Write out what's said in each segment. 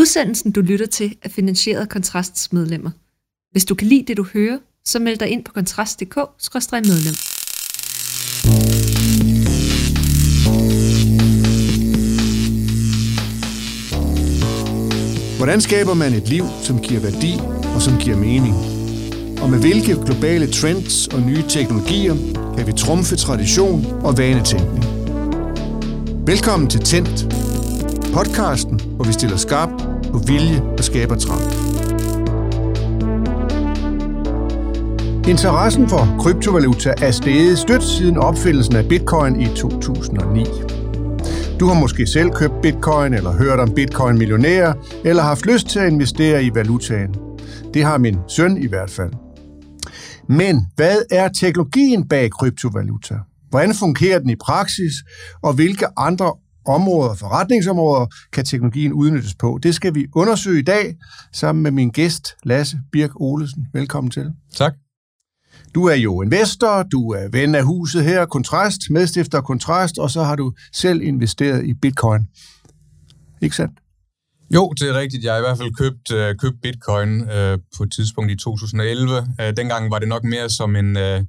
Udsendelsen, du lytter til, er finansieret af Kontrasts medlemmer. Hvis du kan lide det, du hører, så meld dig ind på kontrast.dk-medlem. Hvordan skaber man et liv, som giver værdi og som giver mening? Og med hvilke globale trends og nye teknologier kan vi trumfe tradition og vanetænkning? Velkommen til Tændt, podcasten, hvor vi stiller skarpt på vilje og skaber trang. Interessen for kryptovaluta er steget stødt siden opfindelsen af bitcoin i 2009. Du har måske selv købt bitcoin, eller hørt om bitcoin-millionærer, eller haft lyst til at investere i valutaen. Det har min søn i hvert fald. Men hvad er teknologien bag kryptovaluta? Hvordan fungerer den i praksis, og hvilke andre områder, forretningsområder, kan teknologien udnyttes på? Det skal vi undersøge i dag sammen med min gæst, Lasse Birk Olesen. Velkommen til. Tak. Du er jo investor, du er ven af huset her, Kontrast, medstifter Kontrast, og så har du selv investeret i bitcoin. Ikke sandt? Jo, det er rigtigt. Jeg har i hvert fald købt, øh, købt bitcoin øh, på et tidspunkt i 2011. Øh, dengang var det nok mere som en øh,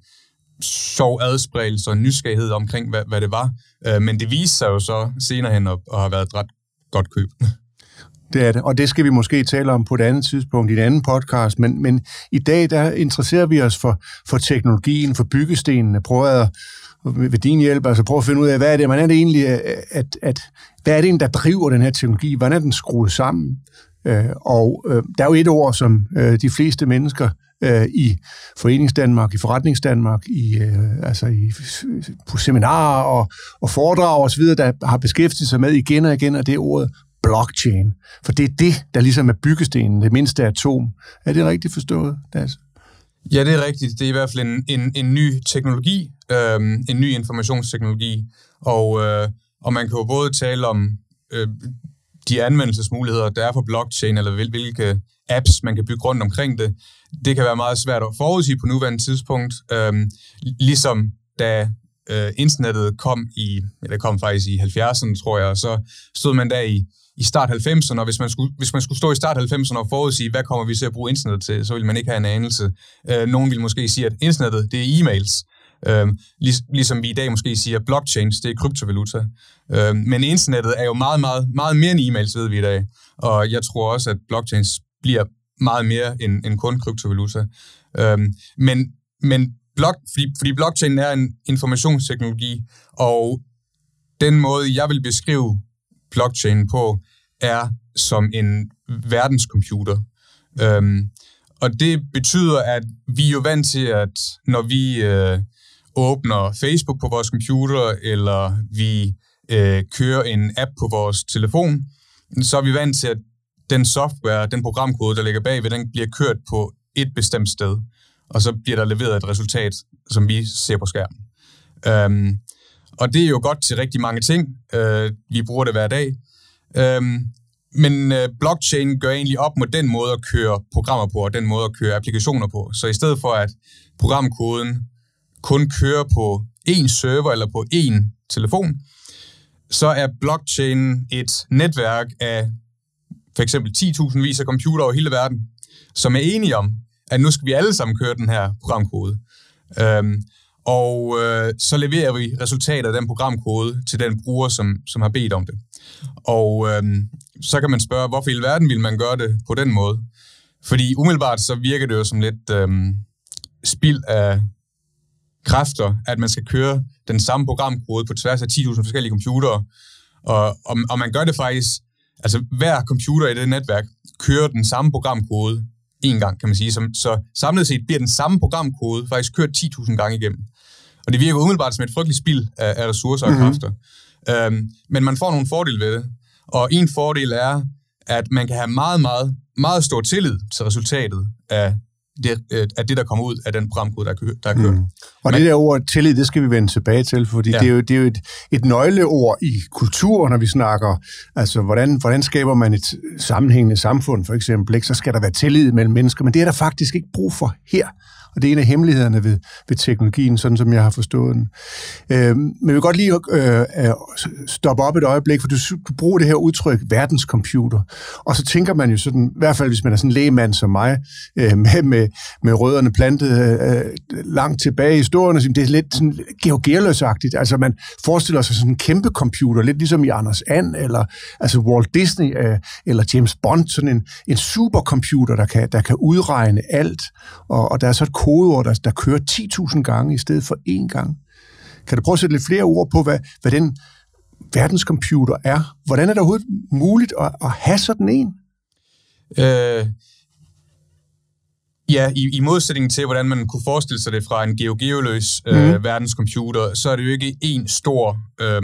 sjov adspredelse og nysgerrighed omkring, hvad, hvad det var. Øh, men det viste sig jo så senere hen at, at have været et ret godt køb. Det er det, og det skal vi måske tale om på et andet tidspunkt i en anden podcast, men, men i dag der interesserer vi os for, for teknologien, for byggestenene, prøver at ved din hjælp, altså prøve at finde ud af, hvad er det, man er det egentlig, at, at, hvad er det, der driver den her teknologi, hvordan er den skruet sammen? Øh, og øh, der er jo et ord, som øh, de fleste mennesker øh, i Foreningsdanmark, i Forretningsdanmark, i, øh, altså i, på seminarer og, og foredrag osv., der har beskæftiget sig med igen og igen, og det er ordet blockchain. For det er det, der ligesom er byggestenen, det mindste atom. Er det rigtigt forstået, Das? Ja, det er rigtigt. Det er i hvert fald en, en, en ny teknologi, øh, en ny informationsteknologi, og, øh, og man kan jo både tale om øh, de anvendelsesmuligheder, der er for blockchain, eller hvil, hvilke apps, man kan bygge rundt omkring det. Det kan være meget svært at forudsige på nuværende tidspunkt, Øhm, ligesom da øh, internettet kom i, eller kom faktisk i 70'erne, tror jeg, og så stod man der i, i start 90'erne, og hvis man, skulle, hvis man skulle stå i start 90'erne og forudsige, hvad kommer vi til at bruge internettet til, så ville man ikke have en anelse. Øh, nogen ville måske sige, at internettet, det er e-mails. Øh, lig, ligesom vi i dag måske siger, at blockchains, det er kryptovaluta. Øh, men internettet er jo meget, meget, meget mere end e-mails, ved vi i dag. Og jeg tror også, at blockchains bliver meget mere end, end kun kryptovaluta. Øh, men, men blok, fordi, fordi blockchain er en informationsteknologi, og den måde, jeg vil beskrive blockchain på, er som en verdenscomputer. Øhm, og det betyder, at vi er jo vant til, at når vi øh, åbner Facebook på vores computer, eller vi øh, kører en app på vores telefon, så er vi vant til, at den software, den programkode, der ligger bagved, den bliver kørt på et bestemt sted, og så bliver der leveret et resultat, som vi ser på skærmen. Øhm, og det er jo godt til rigtig mange ting. Øh, vi bruger det hver dag. Øhm, men øh, blockchain gør egentlig op med den måde at køre programmer på, og den måde at køre applikationer på. Så i stedet for, at programkoden kun kører på én server eller på én telefon, så er blockchain et netværk af for eksempel 10.000 vis af computere over hele verden, som er enige om, at nu skal vi alle sammen køre den her programkode. Øhm, og øh, så leverer vi resultatet af den programkode til den bruger, som, som har bedt om det. Og øh, så kan man spørge, hvorfor i verden vil man gøre det på den måde? Fordi umiddelbart så virker det jo som lidt øh, spild af kræfter, at man skal køre den samme programkode på tværs af 10.000 forskellige computere. Og, og, og man gør det faktisk, altså hver computer i det netværk kører den samme programkode en gang, kan man sige. Så, så samlet set bliver den samme programkode faktisk kørt 10.000 gange igennem. Og det virker umiddelbart som et frygteligt spild af, af ressourcer og mm-hmm. kræfter. Øhm, men man får nogle fordele ved det. Og en fordel er, at man kan have meget, meget, meget stor tillid til resultatet af det, øh, er det, der kommer ud af den programkode, der, kø, der er kørt. Mm. Og Men, det der ord tillid, det skal vi vende tilbage til, fordi ja. det er jo, det er jo et, et nøgleord i kultur, når vi snakker, altså hvordan, hvordan skaber man et sammenhængende samfund, for eksempel, ikke? så skal der være tillid mellem mennesker, men det er der faktisk ikke brug for her. Og det er en af hemmelighederne ved, ved teknologien, sådan som jeg har forstået den. Øh, men jeg vil godt lige øh, øh, stoppe op et øjeblik, for du, du bruger det her udtryk, verdenscomputer. Og så tænker man jo sådan, i hvert fald hvis man er sådan en lægemand som mig, øh, med, med, med rødderne plantet øh, øh, langt tilbage i historien, det er lidt sådan georgeløsagtigt. Altså man forestiller sig sådan en kæmpe computer, lidt ligesom i Anders And, eller altså Walt Disney, øh, eller James Bond, sådan en, en supercomputer, der kan, der kan udregne alt. Og, og der er så et kodeord, der, der kører 10.000 gange i stedet for én gang. Kan du prøve at sætte lidt flere ord på, hvad, hvad den verdenscomputer er? Hvordan er det overhovedet muligt at, at have sådan en? Øh, ja, i, i modsætning til, hvordan man kunne forestille sig det fra en geogeoløs øh, mm. verdenscomputer, så er det jo ikke en stor øh,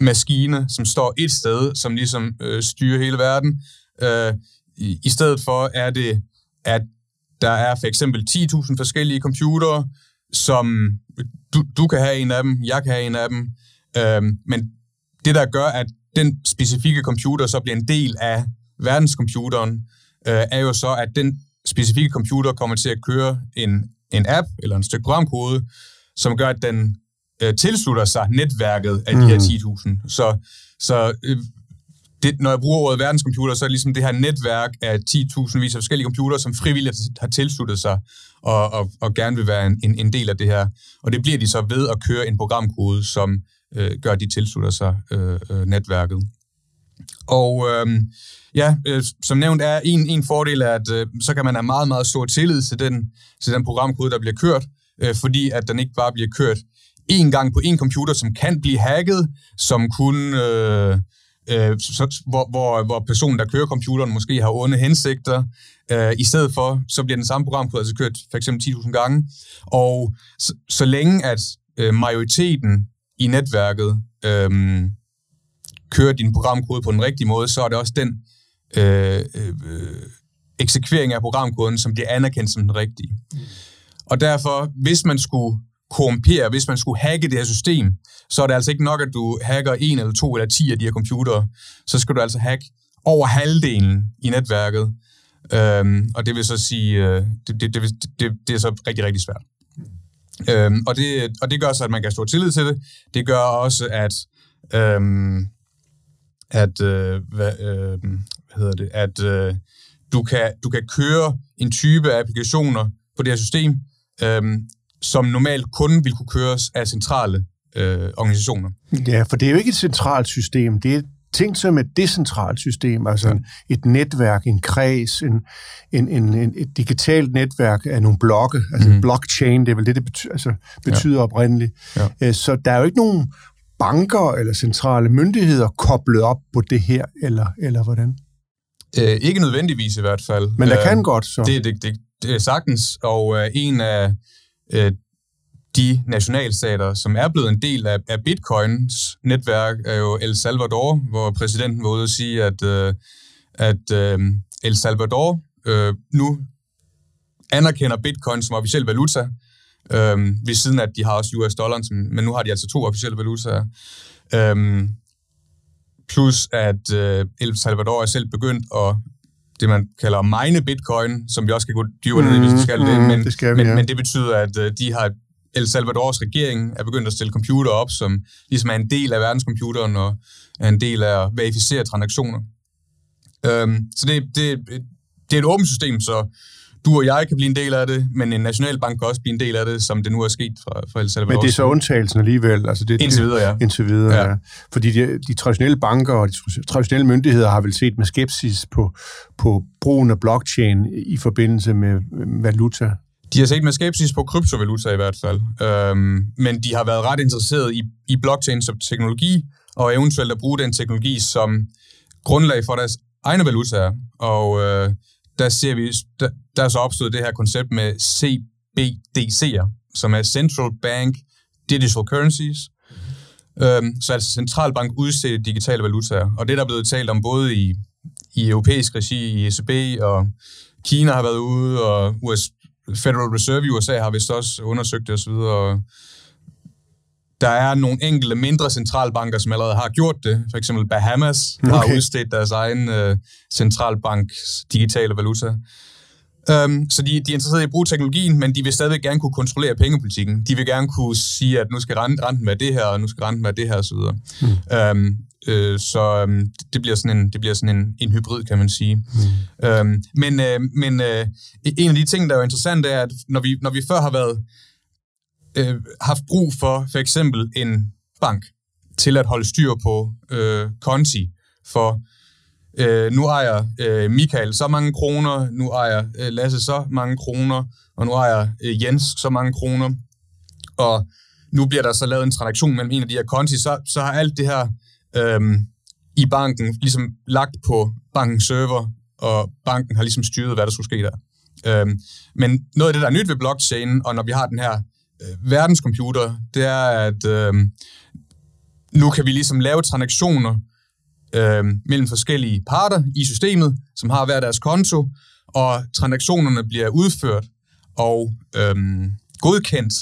maskine, som står et sted, som ligesom øh, styrer hele verden. Øh, i, I stedet for er det, at der er for eksempel 10.000 forskellige computere, som du, du kan have en af dem, jeg kan have en af dem, øhm, men det, der gør, at den specifikke computer så bliver en del af verdenscomputeren, øh, er jo så, at den specifikke computer kommer til at køre en, en app eller en stykke programkode, som gør, at den øh, tilslutter sig netværket af mm. de her 10.000. Mm. Så, så øh, det, når jeg bruger ordet verdenscomputer, så er det ligesom det her netværk af 10.000 vis af forskellige computere, som frivilligt har tilsluttet sig og, og, og gerne vil være en, en, en del af det her. Og det bliver de så ved at køre en programkode, som øh, gør, at de tilslutter sig øh, øh, netværket. Og øh, ja, øh, som nævnt er en, en fordel, er, at øh, så kan man have meget, meget stor tillid til den, til den programkode, der bliver kørt, øh, fordi at den ikke bare bliver kørt én gang på en computer, som kan blive hacket, som kun... Øh, øh, så, hvor, hvor, hvor personen, der kører computeren, måske har onde hensigter. Øh, I stedet for, så bliver den samme programkode altså kørt for eksempel 10.000 gange. Og så, så længe at øh, majoriteten i netværket øh, kører din programkode på den rigtige måde, så er det også den øh, øh, eksekvering af programkoden, som bliver anerkendt som den rigtige. Og derfor, hvis man skulle korrumpere, hvis man skulle hacke det her system, så er det altså ikke nok, at du hacker en eller to eller ti af de her computere. Så skal du altså hacke over halvdelen i netværket. Øhm, og det vil så sige, øh, det, det, det, det, det er så rigtig, rigtig svært. Øhm, og, det, og det gør så, at man kan stå tillid til det. Det gør også, at, øhm, at øh, hvad, øh, hvad hedder det, at øh, du, kan, du kan køre en type af applikationer på det her system, øhm, som normalt kun vil kunne køres af centrale øh, organisationer. Ja, for det er jo ikke et centralt system. Det er tænkt som et decentralt system, altså ja. et netværk, en kreds, en, en, en, en, et digitalt netværk af nogle blokke, altså mm. blockchain, det er vel det, det betyder, altså, betyder ja. oprindeligt. Ja. Øh, så der er jo ikke nogen banker eller centrale myndigheder koblet op på det her, eller, eller hvordan? Øh, ikke nødvendigvis i hvert fald. Men der øh, kan godt, så. Det, det, det, det er sagtens, og øh, en af øh, de nationalstater, som er blevet en del af, af Bitcoins netværk, er jo El Salvador, hvor præsidenten var ude at sige, at, øh, at øh, El Salvador øh, nu anerkender Bitcoin som officiel valuta, øh, ved siden af, at de har også US dollar, men nu har de altså to officielle valutaer. Øh, plus at øh, El Salvador er selv begyndt at det, man kalder mine bitcoin, som vi også skal gå dybere ned i, hvis vi skal det. Mm, men det, skal vi, men, ja. men det betyder, at øh, de har El Salvadors regering er begyndt at stille computer op, som ligesom er en del af verdenscomputeren og er en del af at verificere transaktioner. Øhm, så det, det, det er et åbent system, så du og jeg kan blive en del af det, men en nationalbank kan også blive en del af det, som det nu er sket fra, fra El Salvador. Men det er så undtagelsen alligevel? Altså det, indtil videre, ja. Indtil videre, ja. ja. Fordi de, de traditionelle banker og de traditionelle myndigheder har vel set med skepsis på, på brugen af blockchain i forbindelse med valuta. De har set med skepsis på kryptovaluta i hvert fald, øhm, men de har været ret interesserede i, i blockchain som teknologi, og eventuelt at bruge den teknologi som grundlag for deres egne valutaer. Og øh, der ser vi, der, der er så opstået det her koncept med CBDC'er, som er Central Bank Digital Currencies. Øhm, så altså centralbank udstedte digitale valutaer. Og det der er blevet talt om både i, i europæisk regi, i ECB og Kina har været ude, og US, Federal Reserve i USA har vist også undersøgt det osv., og der er nogle enkelte mindre centralbanker, som allerede har gjort det. For eksempel Bahamas okay. har udstedt deres egen øh, centralbanks digitale valuta. Um, så de, de er interesserede i at bruge teknologien, men de vil stadigvæk gerne kunne kontrollere pengepolitikken. De vil gerne kunne sige, at nu skal renten være det her, og nu skal renten være det her, osv. Mm. Um, øh, så um, det bliver sådan en, det bliver sådan en, en hybrid, kan man sige. Mm. Um, men uh, men uh, en af de ting, der er interessant, er, at når vi, når vi før har været øh, haft brug for for eksempel en bank til at holde styr på øh, konti for øh, nu ejer øh, Michael så mange kroner, nu ejer øh, Lasse så mange kroner, og nu ejer øh, Jens så mange kroner, og nu bliver der så lavet en transaktion mellem en af de her konti, så, så har alt det her øh, i banken ligesom lagt på bankens server, og banken har ligesom styret, hvad der skulle ske der. Øh, men noget af det, der er nyt ved blockchain, og når vi har den her Øh, verdenscomputer, det er, at øh, nu kan vi ligesom lave transaktioner, øh, mellem forskellige parter i systemet, som har hver deres konto, og transaktionerne bliver udført og øh, godkendt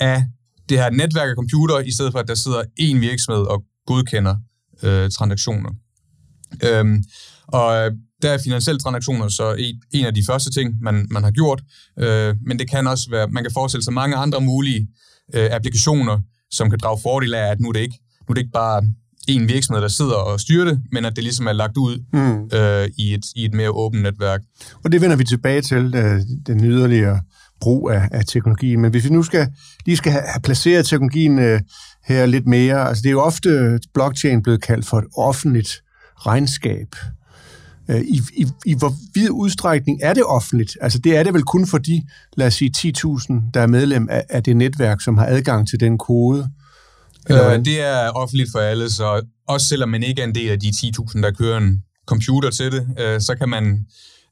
af det her netværk af computer, i stedet for at der sidder én virksomhed og godkender øh, transaktioner. Øh, og der er finansielle transaktioner så en, af de første ting, man, man har gjort, øh, men det kan også være, man kan forestille sig mange andre mulige øh, applikationer, som kan drage fordel af, at nu er det ikke, nu er det ikke bare en virksomhed, der sidder og styrer det, men at det ligesom er lagt ud mm. øh, i, et, i et mere åbent netværk. Og det vender vi tilbage til, øh, den yderligere brug af, af teknologien. Men hvis vi nu skal, lige skal have, have placeret teknologien øh, her lidt mere, altså det er jo ofte blockchain blevet kaldt for et offentligt regnskab. Øh, I, i, I hvor vid udstrækning er det offentligt? Altså det er det vel kun for de, lad os sige, 10.000, der er medlem af, af det netværk, som har adgang til den kode, øh, det er offentligt for alle, så også selvom man ikke er en del af de 10.000, der kører en computer til det, øh, så kan man...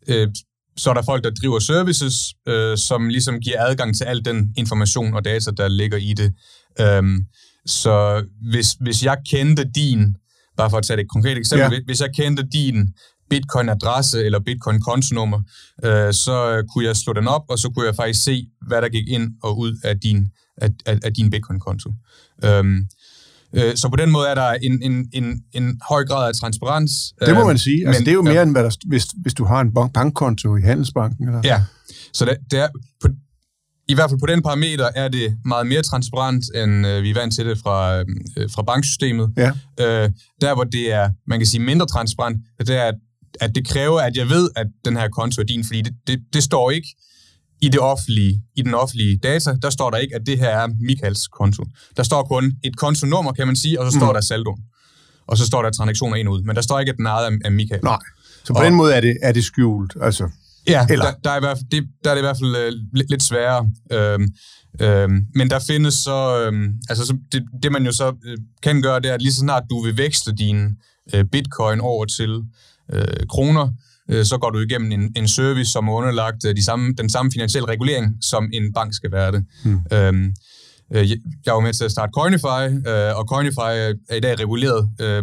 Øh, så er der folk, der driver services, øh, som ligesom giver adgang til al den information og data, der ligger i det. Øhm, så hvis, hvis jeg kendte din, bare for at tage et konkret eksempel, ja. hvis jeg kendte din bitcoin-adresse eller bitcoin-kontonummer, øh, så kunne jeg slå den op, og så kunne jeg faktisk se, hvad der gik ind og ud af din, af, af, af din bitcoin-konto. Øhm, øh, så på den måde er der en, en, en, en høj grad af transparens. Det må øh, man sige. Altså, men, det er jo mere, ja. end hvad der, hvis, hvis du har en bankkonto i Handelsbanken. Eller? Ja, så det, det er, på, i hvert fald på den parameter er det meget mere transparent, end øh, vi er vant til det fra, øh, fra banksystemet. Ja. Øh, der, hvor det er, man kan sige, mindre transparent, det er, at, at det kræver, at jeg ved, at den her konto er din, fordi det, det, det står ikke i det offentlige, i den offentlige data, der står der ikke, at det her er Michaels konto. Der står kun et kontonummer, kan man sige, og så står mm. der saldo. Og så står der transaktioner ind ud. Men der står ikke, at den er ejet af Michael. Nej. Så på og, den måde er det, er det skjult. Altså, ja, Eller? Der, der, er i hvert fald, det, der er det i hvert fald uh, lidt, lidt sværere. Øhm, øhm, men der findes så... Øhm, altså, så det, det man jo så øh, kan gøre, det er, at lige så snart du vil veksle din øh, bitcoin over til øh, kroner, øh, så går du igennem en, en service, som er underlagt øh, de samme, den samme finansielle regulering, som en bank skal være det. Hmm. Øhm, øh, jeg var med til at starte Coinify, øh, og Coinify er i dag reguleret øh,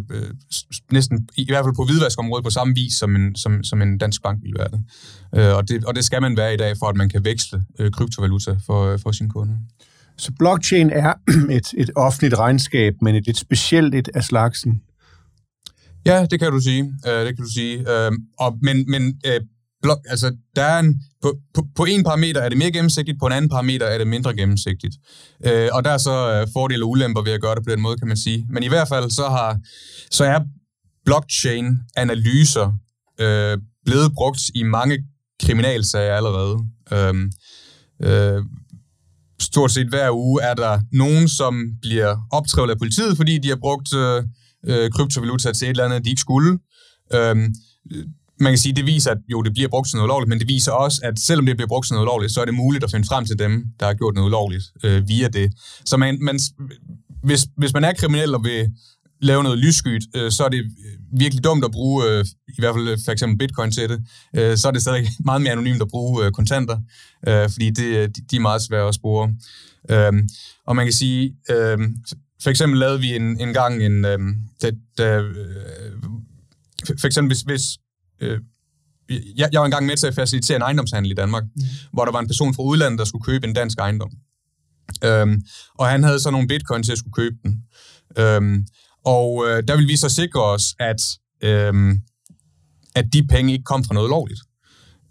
næsten, i hvert fald på hvidvaskområdet, på samme vis, som en, som, som en dansk bank vil være det. Øh, og det. Og det skal man være i dag, for at man kan veksle øh, kryptovaluta for, for sine kunder. Så blockchain er et, et offentligt regnskab, men et lidt specielt et af slagsen. Ja, det kan du sige. Øh, det kan du sige. Øh, og, men men øh, blok, altså, der er en, på, på, på en parameter er det mere gennemsigtigt, på en anden parameter er det mindre gennemsigtigt. Øh, og der er så øh, fordele og ulemper ved at gøre det på den måde, kan man sige. Men i hvert fald så, har, så er blockchain-analyser øh, blevet brugt i mange kriminalsager allerede. Øh, øh, stort set hver uge er der nogen, som bliver optrævlet af politiet, fordi de har brugt... Øh, øh, kryptovaluta til et eller andet, de ikke skulle. Øhm, man kan sige, det viser, at jo, det bliver brugt til noget ulovligt, men det viser også, at selvom det bliver brugt til noget ulovligt, så er det muligt at finde frem til dem, der har gjort noget ulovligt øh, via det. Så man, man, hvis, hvis man er kriminel og vil lave noget lysskyt, øh, så er det virkelig dumt at bruge, øh, i hvert fald for eksempel bitcoin til det. Øh, så er det stadig meget mere anonymt at bruge øh, kontanter, øh, fordi det, de, de er meget svære at spore. Øh, og man kan sige, øh, for eksempel lavede vi en, en gang en... Øh, det, øh, for eksempel, hvis, hvis øh, jeg, jeg var engang med til at facilitere en ejendomshandel i Danmark, mm. hvor der var en person fra udlandet, der skulle købe en dansk ejendom. Øhm, og han havde så nogle bitcoin til at skulle købe den. Øhm, og øh, der ville vi så sikre os, at, øhm, at de penge ikke kom fra noget lovligt.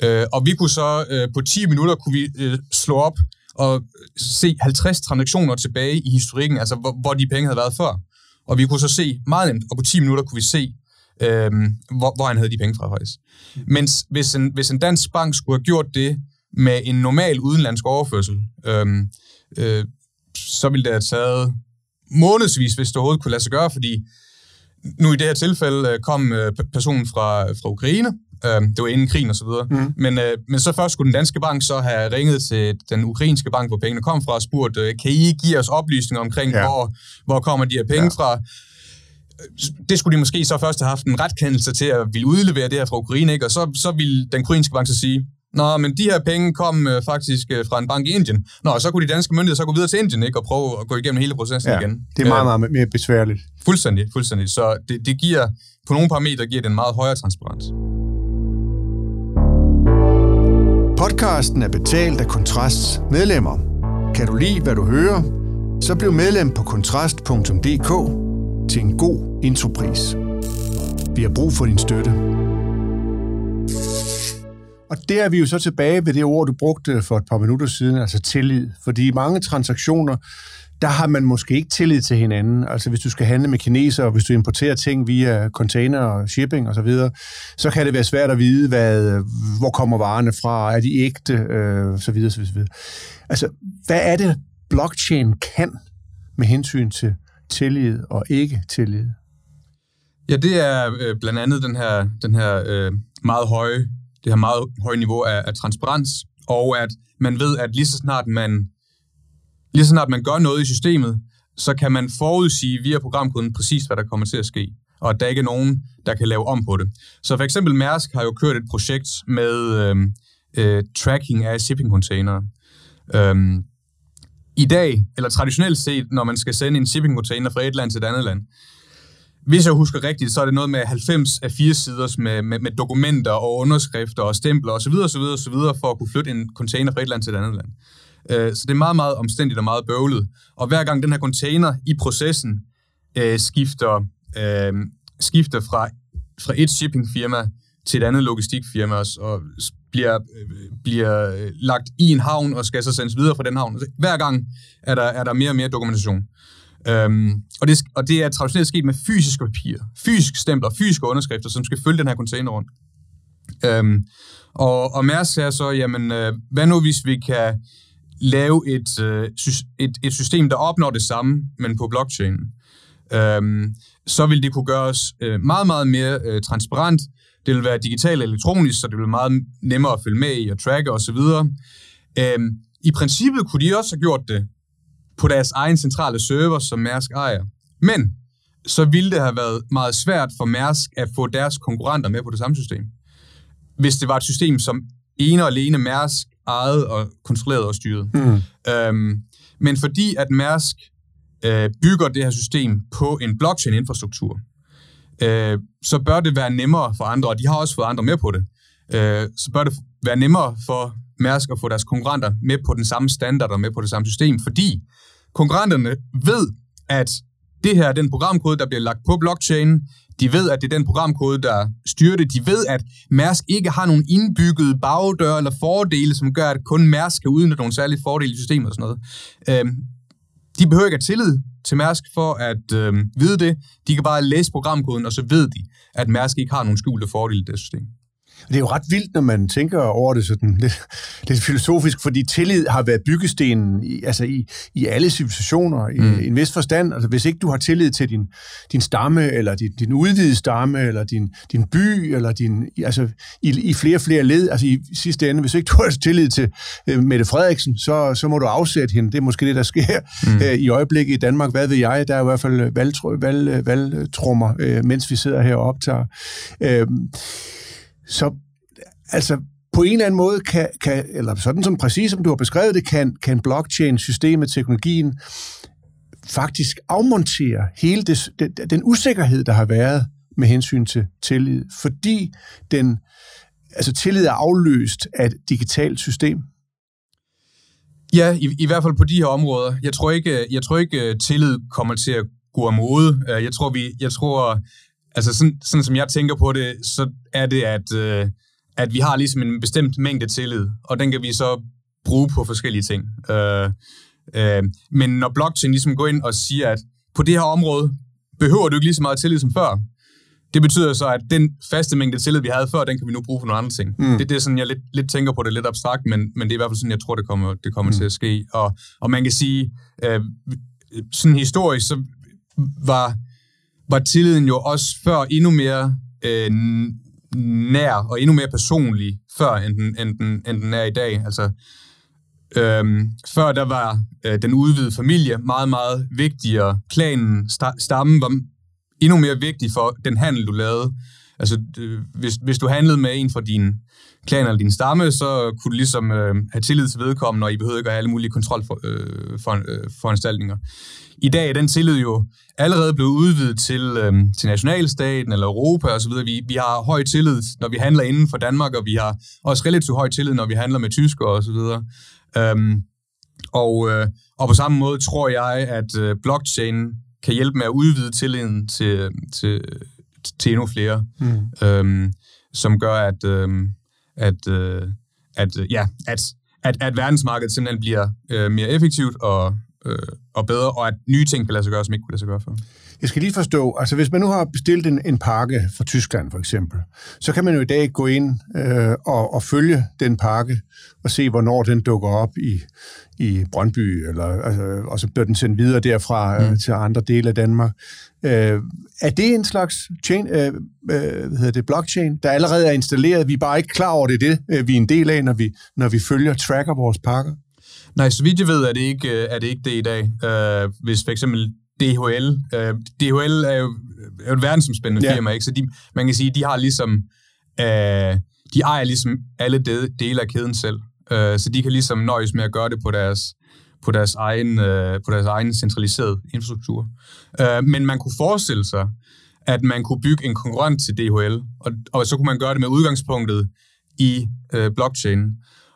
Øh, og vi kunne så øh, på 10 minutter kunne vi øh, slå op og se 50 transaktioner tilbage i historikken, altså hvor, hvor de penge havde været før. Og vi kunne så se meget nemt, og på 10 minutter kunne vi se, øh, hvor, hvor han havde de penge fra faktisk. Mens hvis en, hvis en dansk bank skulle have gjort det med en normal udenlandsk overførsel, øh, øh, så ville det have taget månedsvis, hvis det overhovedet kunne lade sig gøre, fordi nu i det her tilfælde øh, kom øh, personen fra, fra Ukraine, Øh, det var inden krigen og så videre. Mm. Men, øh, men så først skulle den danske bank så have ringet til den ukrainske bank, hvor pengene kom fra, og spurgt, øh, kan I give os oplysninger omkring, ja. hvor, hvor kommer de her penge ja. fra? det skulle de måske så først have haft en retkendelse til at ville udlevere det her fra Ukraine, ikke? og så, så ville den ukrainske bank så sige, Nå, men de her penge kom øh, faktisk øh, fra en bank i Indien. Nå, og så kunne de danske myndigheder så gå videre til Indien, ikke? Og prøve at gå igennem hele processen ja, igen. det er meget, øh, meget mere besværligt. Fuldstændig, fuldstændig. Så det, det giver, på nogle parametre giver det en meget højere transparens. Podcasten er betalt af Kontrasts medlemmer. Kan du lide, hvad du hører? Så bliv medlem på kontrast.dk til en god intropris. Vi har brug for din støtte. Og der er vi jo så tilbage ved det ord, du brugte for et par minutter siden, altså tillid. Fordi mange transaktioner, der har man måske ikke tillid til hinanden. Altså hvis du skal handle med kinesere, hvis du importerer ting via container og shipping osv., så, videre, så kan det være svært at vide, hvad, hvor kommer varerne fra, er de ægte, øh, så videre, så videre. Altså, hvad er det, blockchain kan med hensyn til tillid og ikke tillid? Ja, det er øh, blandt andet den her, den her øh, meget høje, det her meget høje niveau af, af transparens, og at man ved, at lige så snart man lige så snart man gør noget i systemet, så kan man forudsige via programkoden præcis, hvad der kommer til at ske, og at der ikke er nogen, der kan lave om på det. Så for eksempel Mærsk har jo kørt et projekt med øh, øh, tracking af shipping-containere. Øhm, I dag, eller traditionelt set, når man skal sende en shipping-container fra et land til et andet land, hvis jeg husker rigtigt, så er det noget med 90 af 4 sider med, med, med dokumenter og underskrifter og stempler osv. osv., osv. for at kunne flytte en container fra et land til et andet land. Øh, så det er meget, meget omstændigt og meget bøvlet. Og hver gang den her container i processen øh, skifter, øh, skifter fra, fra et shippingfirma til et andet logistikfirma og bliver, øh, bliver øh, lagt i en havn og skal så sendes videre fra den havn. Hver gang er der, er der mere og mere dokumentation. Øhm, og, det, og det er traditionelt sket med fysiske papirer, fysiske stempler, fysiske underskrifter, som skal følge den her container rundt. Øhm, og, og Mærsk sagde så, jamen, øh, hvad nu hvis vi kan lave et, øh, et, et system, der opnår det samme, men på blockchain, øhm, så vil det kunne gøres øh, meget, meget mere øh, transparent. Det vil være digitalt elektronisk, så det vil være meget nemmere at følge med i og tracke osv. Øhm, I princippet kunne de også have gjort det på deres egen centrale server, som Mærsk ejer. Men så ville det have været meget svært for Mærsk at få deres konkurrenter med på det samme system. Hvis det var et system, som ene og alene Mærsk ejet og kontrolleret og styret. Mm. Øhm, men fordi at Mærsk øh, bygger det her system på en blockchain-infrastruktur, øh, så bør det være nemmere for andre, og de har også fået andre med på det, øh, så bør det være nemmere for Mærsk at få deres konkurrenter med på den samme standard og med på det samme system, fordi konkurrenterne ved, at det her er den programkode, der bliver lagt på blockchain. De ved, at det er den programkode, der styrer det. De ved, at Mærsk ikke har nogen indbyggede bagdøre eller fordele, som gør, at kun Mærsk kan udnytte nogle særlige fordele i systemet og sådan noget. Øhm, de behøver ikke at tillid til Mærsk for at øhm, vide det. De kan bare læse programkoden, og så ved de, at Mærsk ikke har nogen skjulte fordele i det system. Det er jo ret vildt, når man tænker over det sådan lidt, lidt filosofisk, fordi tillid har været byggestenen i, altså i, i alle civilisationer i, mm. i en vis forstand. Altså hvis ikke du har tillid til din, din stamme, eller din, din udvidede stamme, eller din, din by, eller din, altså i, i flere og flere led, altså i sidste ende, hvis ikke du har tillid til uh, Mette Frederiksen, så, så må du afsætte hende. Det er måske det, der sker mm. uh, i øjeblikket i Danmark. Hvad ved jeg? Der er i hvert fald valgtrummer, valg, valg, uh, mens vi sidder her og optager. Uh, så altså på en eller anden måde kan, kan eller sådan som præcis som du har beskrevet det, kan, kan blockchain-systemet, teknologien, faktisk afmontere hele det, den, den usikkerhed, der har været med hensyn til tillid, fordi den altså tillid er afløst af et digitalt system? Ja, i, i hvert fald på de her områder. Jeg tror ikke, jeg tror ikke øh, tillid kommer til at gå af mode. Øh, jeg tror, vi, jeg tror altså sådan, sådan som jeg tænker på det, så er det, at, øh, at vi har ligesom en bestemt mængde tillid, og den kan vi så bruge på forskellige ting. Øh, øh, men når blockchain ligesom går ind og siger, at på det her område behøver du ikke lige så meget tillid som før, det betyder så, at den faste mængde tillid, vi havde før, den kan vi nu bruge for nogle andre ting. Mm. Det, det er sådan, jeg lidt, lidt tænker på det lidt abstrakt, men, men det er i hvert fald sådan, jeg tror, det kommer, det kommer mm. til at ske. Og, og man kan sige, øh, sådan historisk, så var, var tilliden jo også før endnu mere øh, nær og endnu mere personlig før, end den, end den, end den er i dag. Altså, Øhm, før der var øh, den udvidede familie meget, meget vigtigere. Klanen, sta- stammen var endnu mere vigtig for den handel, du lavede. Altså, hvis, hvis du handlede med en fra din klan eller din stamme, så kunne du ligesom øh, have tillid til vedkommende, og I behøvede ikke at have alle mulige kontrolforanstaltninger. Øh, for, øh, I dag er den tillid jo allerede blevet udvidet til, øh, til nationalstaten eller Europa osv. Vi, vi har høj tillid, når vi handler inden for Danmark, og vi har også relativt høj tillid, når vi handler med tyskere osv. Øhm, og, øh, og på samme måde tror jeg, at øh, blockchain kan hjælpe med at udvide tilliden til, til, til endnu flere, mm. øhm, som gør, at, øhm, at, øh, at, ja, at, at, at verdensmarkedet simpelthen bliver øh, mere effektivt og, øh, og bedre, og at nye ting kan lade sig gøre, som ikke kunne lade sig gøre før. Jeg skal lige forstå, altså hvis man nu har bestilt en, en pakke fra Tyskland for eksempel, så kan man jo i dag gå ind øh, og, og følge den pakke og se, hvornår den dukker op i, i Brøndby, eller, altså, og så bliver den sendt videre derfra øh, mm. til andre dele af Danmark. Øh, er det en slags chain, øh, øh, hvad hedder det, blockchain, der allerede er installeret? Vi er bare ikke klar over det, det øh, vi er en del af, når vi, når vi følger, tracker vores pakker? Nej, så vidt jeg ved, er det ikke, øh, er det, ikke det i dag. Uh, hvis for eksempel DHL. Uh, DHL er jo, er jo et verdensomspændende ja. firma, ikke? så de, man kan sige, de har ligesom, uh, de ejer ligesom alle de, dele af kæden selv. Uh, så de kan ligesom nøjes med at gøre det på deres, på deres egen, uh, på deres egen centraliserede infrastruktur. Uh, men man kunne forestille sig, at man kunne bygge en konkurrent til DHL, og, og så kunne man gøre det med udgangspunktet i uh, blockchain.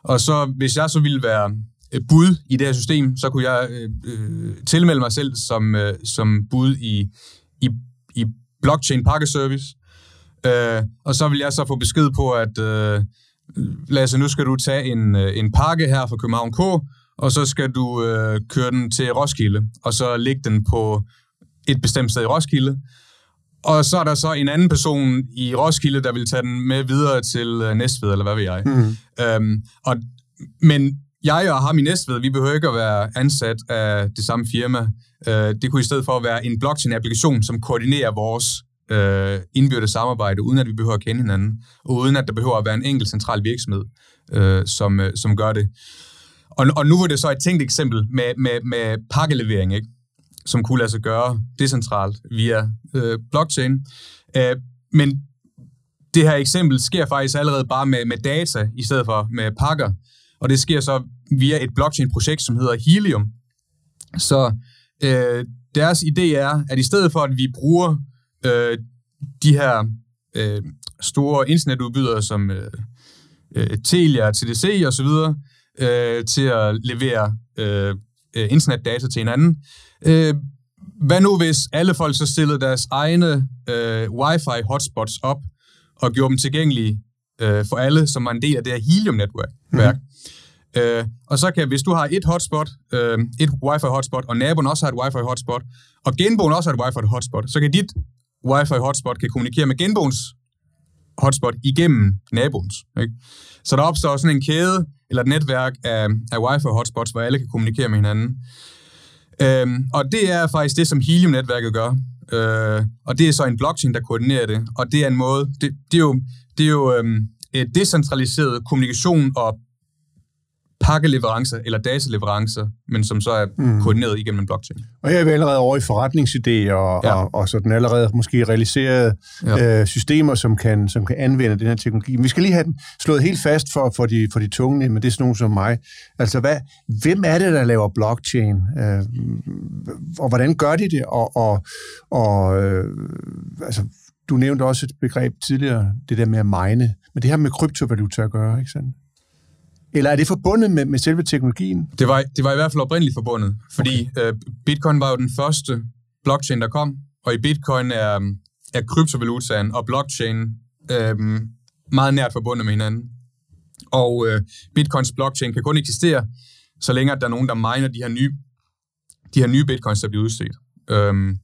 Og så, hvis jeg så ville være Øh, bud i det her system, så kunne jeg øh, øh, tilmelde mig selv som, øh, som bud i, i, i blockchain pakkeservice. Øh, og så vil jeg så få besked på, at øh, Lasse, nu skal du tage en, øh, en pakke her fra København K, og så skal du øh, køre den til Roskilde, og så lægge den på et bestemt sted i Roskilde. Og så er der så en anden person i Roskilde, der vil tage den med videre til øh, Næstved, eller hvad ved jeg. Mm. Øhm, og, men jeg og ham i Næstved, vi behøver ikke at være ansat af det samme firma. Øh, det kunne i stedet for være en blockchain-applikation, som koordinerer vores øh, indbyrdes samarbejde, uden at vi behøver at kende hinanden, og uden at der behøver at være en enkelt central virksomhed, øh, som, øh, som gør det. Og, og nu var det så et tænkt eksempel med, med, med pakkelevering, ikke? som kunne lade sig gøre decentralt via øh, blockchain. Øh, men det her eksempel sker faktisk allerede bare med, med data, i stedet for med pakker. Og det sker så via et blockchain-projekt, som hedder Helium. Så øh, deres idé er, at i stedet for, at vi bruger øh, de her øh, store internetudbydere som øh, øh, Telia, TDC og så videre, øh, til at levere øh, øh, internetdata til hinanden. Øh, hvad nu hvis alle folk så stillede deres egne øh, wifi hotspots op og gjorde dem tilgængelige øh, for alle, som var en del af det her Helium-netværk? Mm-hmm. Øh, og så kan, hvis du har et hotspot, øh, et wifi hotspot, og naboen også har et wifi hotspot, og genboen også har et wifi hotspot, så kan dit wifi hotspot kan kommunikere med genboens hotspot igennem naboens. Ikke? Så der opstår sådan en kæde, eller et netværk af, af wifi hotspots, hvor alle kan kommunikere med hinanden. Øhm, og det er faktisk det, som Helium-netværket gør. Øh, og det er så en blockchain, der koordinerer det. Og det er en måde, det, det er jo, det er jo øhm, et decentraliseret kommunikation og pakkeleverancer eller dataleverancer, men som så er mm. koordineret igennem en blockchain. Og her er vi allerede over i forretningsidéer og, ja. og, og sådan allerede måske realiserede ja. øh, systemer, som kan, som kan anvende den her teknologi. Men vi skal lige have den slået helt fast for, for, de, for de tunge, men det er sådan nogen som mig. Altså, hvad, hvem er det, der laver blockchain? Øh, og hvordan gør de det? Og, og, og øh, altså, du nævnte også et begreb tidligere, det der med at mine, men det har med kryptovaluta at gøre, ikke sandt? Eller er det forbundet med, med selve teknologien? Det var, det var i hvert fald oprindeligt forbundet, fordi okay. øh, bitcoin var jo den første blockchain, der kom, og i bitcoin er, er kryptovalutaen og blockchain øh, meget nært forbundet med hinanden. Og øh, bitcoins blockchain kan kun eksistere, så længe at der er nogen, der miner de her nye, de her nye bitcoins, der bliver udstedt. Øhm,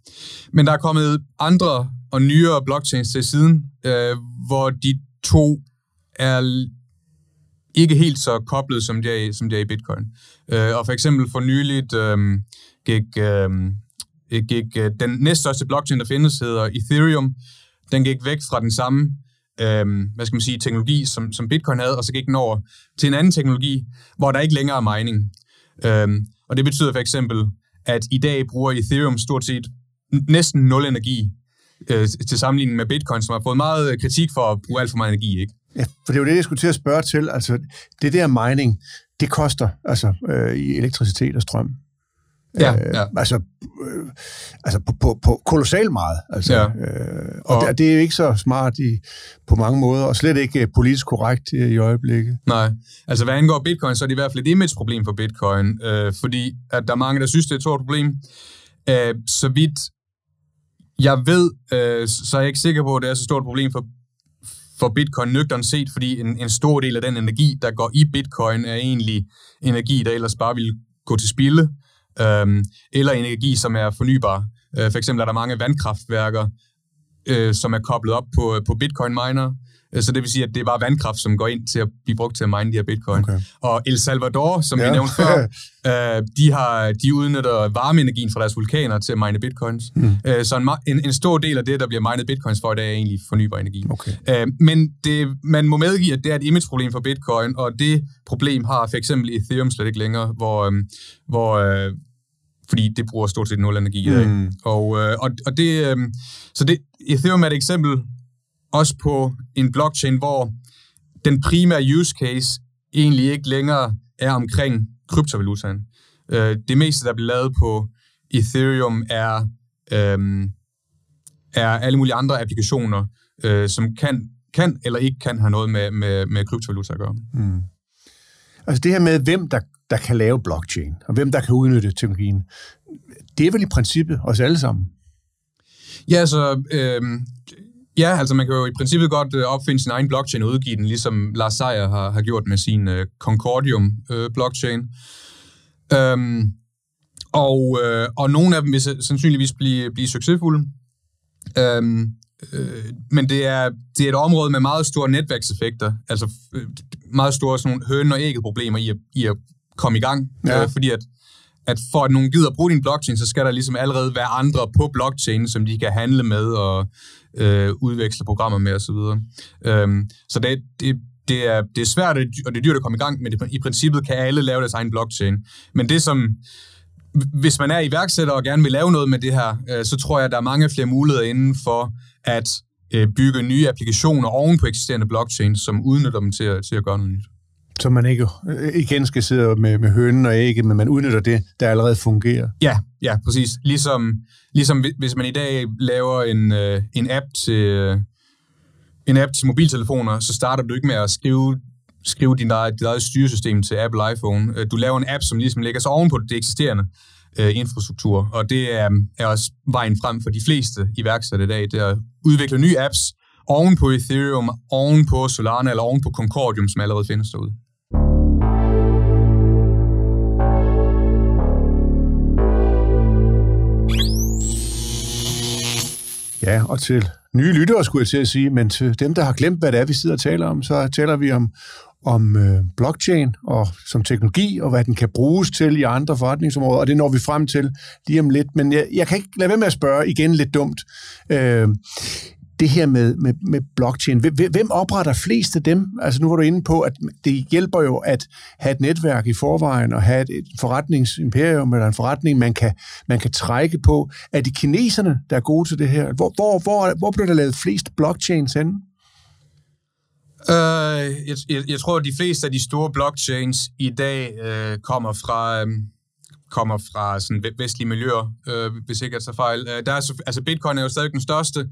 men der er kommet andre og nyere blockchains til siden, øh, hvor de to er ikke helt så koblet, som det er, som det er i bitcoin. Øh, og for eksempel for nyligt øh, gik, øh, gik øh, den næststørste blockchain, der findes, hedder Ethereum. Den gik væk fra den samme øh, hvad skal man sige, teknologi, som, som bitcoin havde, og så gik den over til en anden teknologi, hvor der ikke længere er mining. Øh, og det betyder for eksempel, at i dag bruger Ethereum stort set næsten nul energi øh, til sammenligning med Bitcoin, som har fået meget øh, kritik for at bruge alt for meget energi. Ikke? Ja, for det er jo det, jeg skulle til at spørge til. Altså, det der mining, det koster altså øh, i elektricitet og strøm. Ja, øh, ja. Altså, øh, altså på, på, på kolossalt meget. Altså, ja. øh, og, og det, det er jo ikke så smart i, på mange måder, og slet ikke politisk korrekt i, i øjeblikket. Nej, altså hvad angår bitcoin, så er det i hvert fald et image-problem for bitcoin, øh, fordi at der er mange, der synes, det er et stort problem. Øh, så vidt jeg ved, øh, så er jeg ikke sikker på, at det er så stort problem for for bitcoin nøgteren set, fordi en, en stor del af den energi, der går i bitcoin, er egentlig energi, der ellers bare ville gå til spilde, øhm, eller energi, som er fornybar. Øh, for eksempel er der mange vandkraftværker, øh, som er koblet op på, på bitcoin-miner, Øh, så det vil sige, at det er bare vandkraft, som går ind til at blive brugt til at mine de her bitcoin. Okay. Og El Salvador, som ja. vi nævnte før, øh, de, har, de udnytter varmeenergien fra deres vulkaner til at mine bitcoins. Mm. Øh, så en, en, en stor del af det, der bliver minet bitcoins for, det er egentlig fornybar energi. Okay. men det, man må medgive, at det er et image-problem for bitcoin, og det problem har for eksempel Ethereum slet ikke længere, hvor, hvor fordi det bruger stort set nul energi. Mm. Og, og, og det, så det, Ethereum er et eksempel også på en blockchain, hvor den primære use case egentlig ikke længere er omkring kryptovalutaen. Øh, det meste, der bliver lavet på Ethereum, er, øh, er alle mulige andre applikationer, øh, som kan, kan eller ikke kan have noget med, med, med kryptovaluta at gøre. Mm. Altså det her med, hvem der, der kan lave blockchain, og hvem der kan udnytte teknologien, det er vel i princippet os alle sammen? Ja, så øh, Ja, altså man kan jo i princippet godt øh, opfinde sin egen blockchain og udgive den, ligesom Lars Seier har, har gjort med sin uh, Concordium-blockchain. Uh, um, og, uh, og nogle af dem vil sandsynligvis blive, blive succesfulde. Um, uh, men det er, det er et område med meget store netværkseffekter, altså meget store sådan nogle høn- og ægget problemer i at, i at komme i gang, ja. uh, fordi at at for at nogen gider at bruge din blockchain, så skal der ligesom allerede være andre på blockchain, som de kan handle med og øh, udveksle programmer med osv. Så, øhm, så det, det, det, er, det er svært, og det er dyrt at komme i gang, men det, i princippet kan alle lave deres egen blockchain. Men det som, hvis man er iværksætter og gerne vil lave noget med det her, øh, så tror jeg, at der er mange flere muligheder inden for at øh, bygge nye applikationer oven på eksisterende blockchain, som udnytter dem til at, til at gøre noget nyt. Så man ikke øh, igen skal sidde med, med hønen og ægge, men man udnytter det, der allerede fungerer. Ja, ja, præcis. Ligesom, ligesom hvis man i dag laver en, øh, en app til øh, en app til mobiltelefoner, så starter du ikke med at skrive skrive din eget, dit eget styresystem til Apple iPhone. Øh, du laver en app, som ligesom lægger sig ovenpå det eksisterende øh, infrastruktur, og det er, er også vejen frem for de fleste iværksættere i dag, det er at udvikle nye apps ovenpå Ethereum, ovenpå Solana eller ovenpå Concordium, som allerede findes derude. Ja, og til nye lyttere, skulle jeg til at sige, men til dem, der har glemt, hvad det er, vi sidder og taler om, så taler vi om, om øh, blockchain og som teknologi, og hvad den kan bruges til i andre forretningsområder, og det når vi frem til lige om lidt. Men jeg, jeg kan ikke lade være med at spørge igen lidt dumt. Øh, det her med, med, med blockchain, hvem opretter flest af dem? Altså nu var du inde på, at det hjælper jo at have et netværk i forvejen, og have et, et forretningsimperium eller en forretning, man kan, man kan trække på. Er det kineserne, der er gode til det her? Hvor, hvor, hvor, hvor bliver der lavet flest blockchains henne? Uh, jeg, jeg, jeg tror, at de fleste af de store blockchains i dag uh, kommer fra... Um kommer fra sådan vestlige miljøer, øh, hvis ikke jeg tager fejl. Uh, der er, altså Bitcoin er jo stadig den største,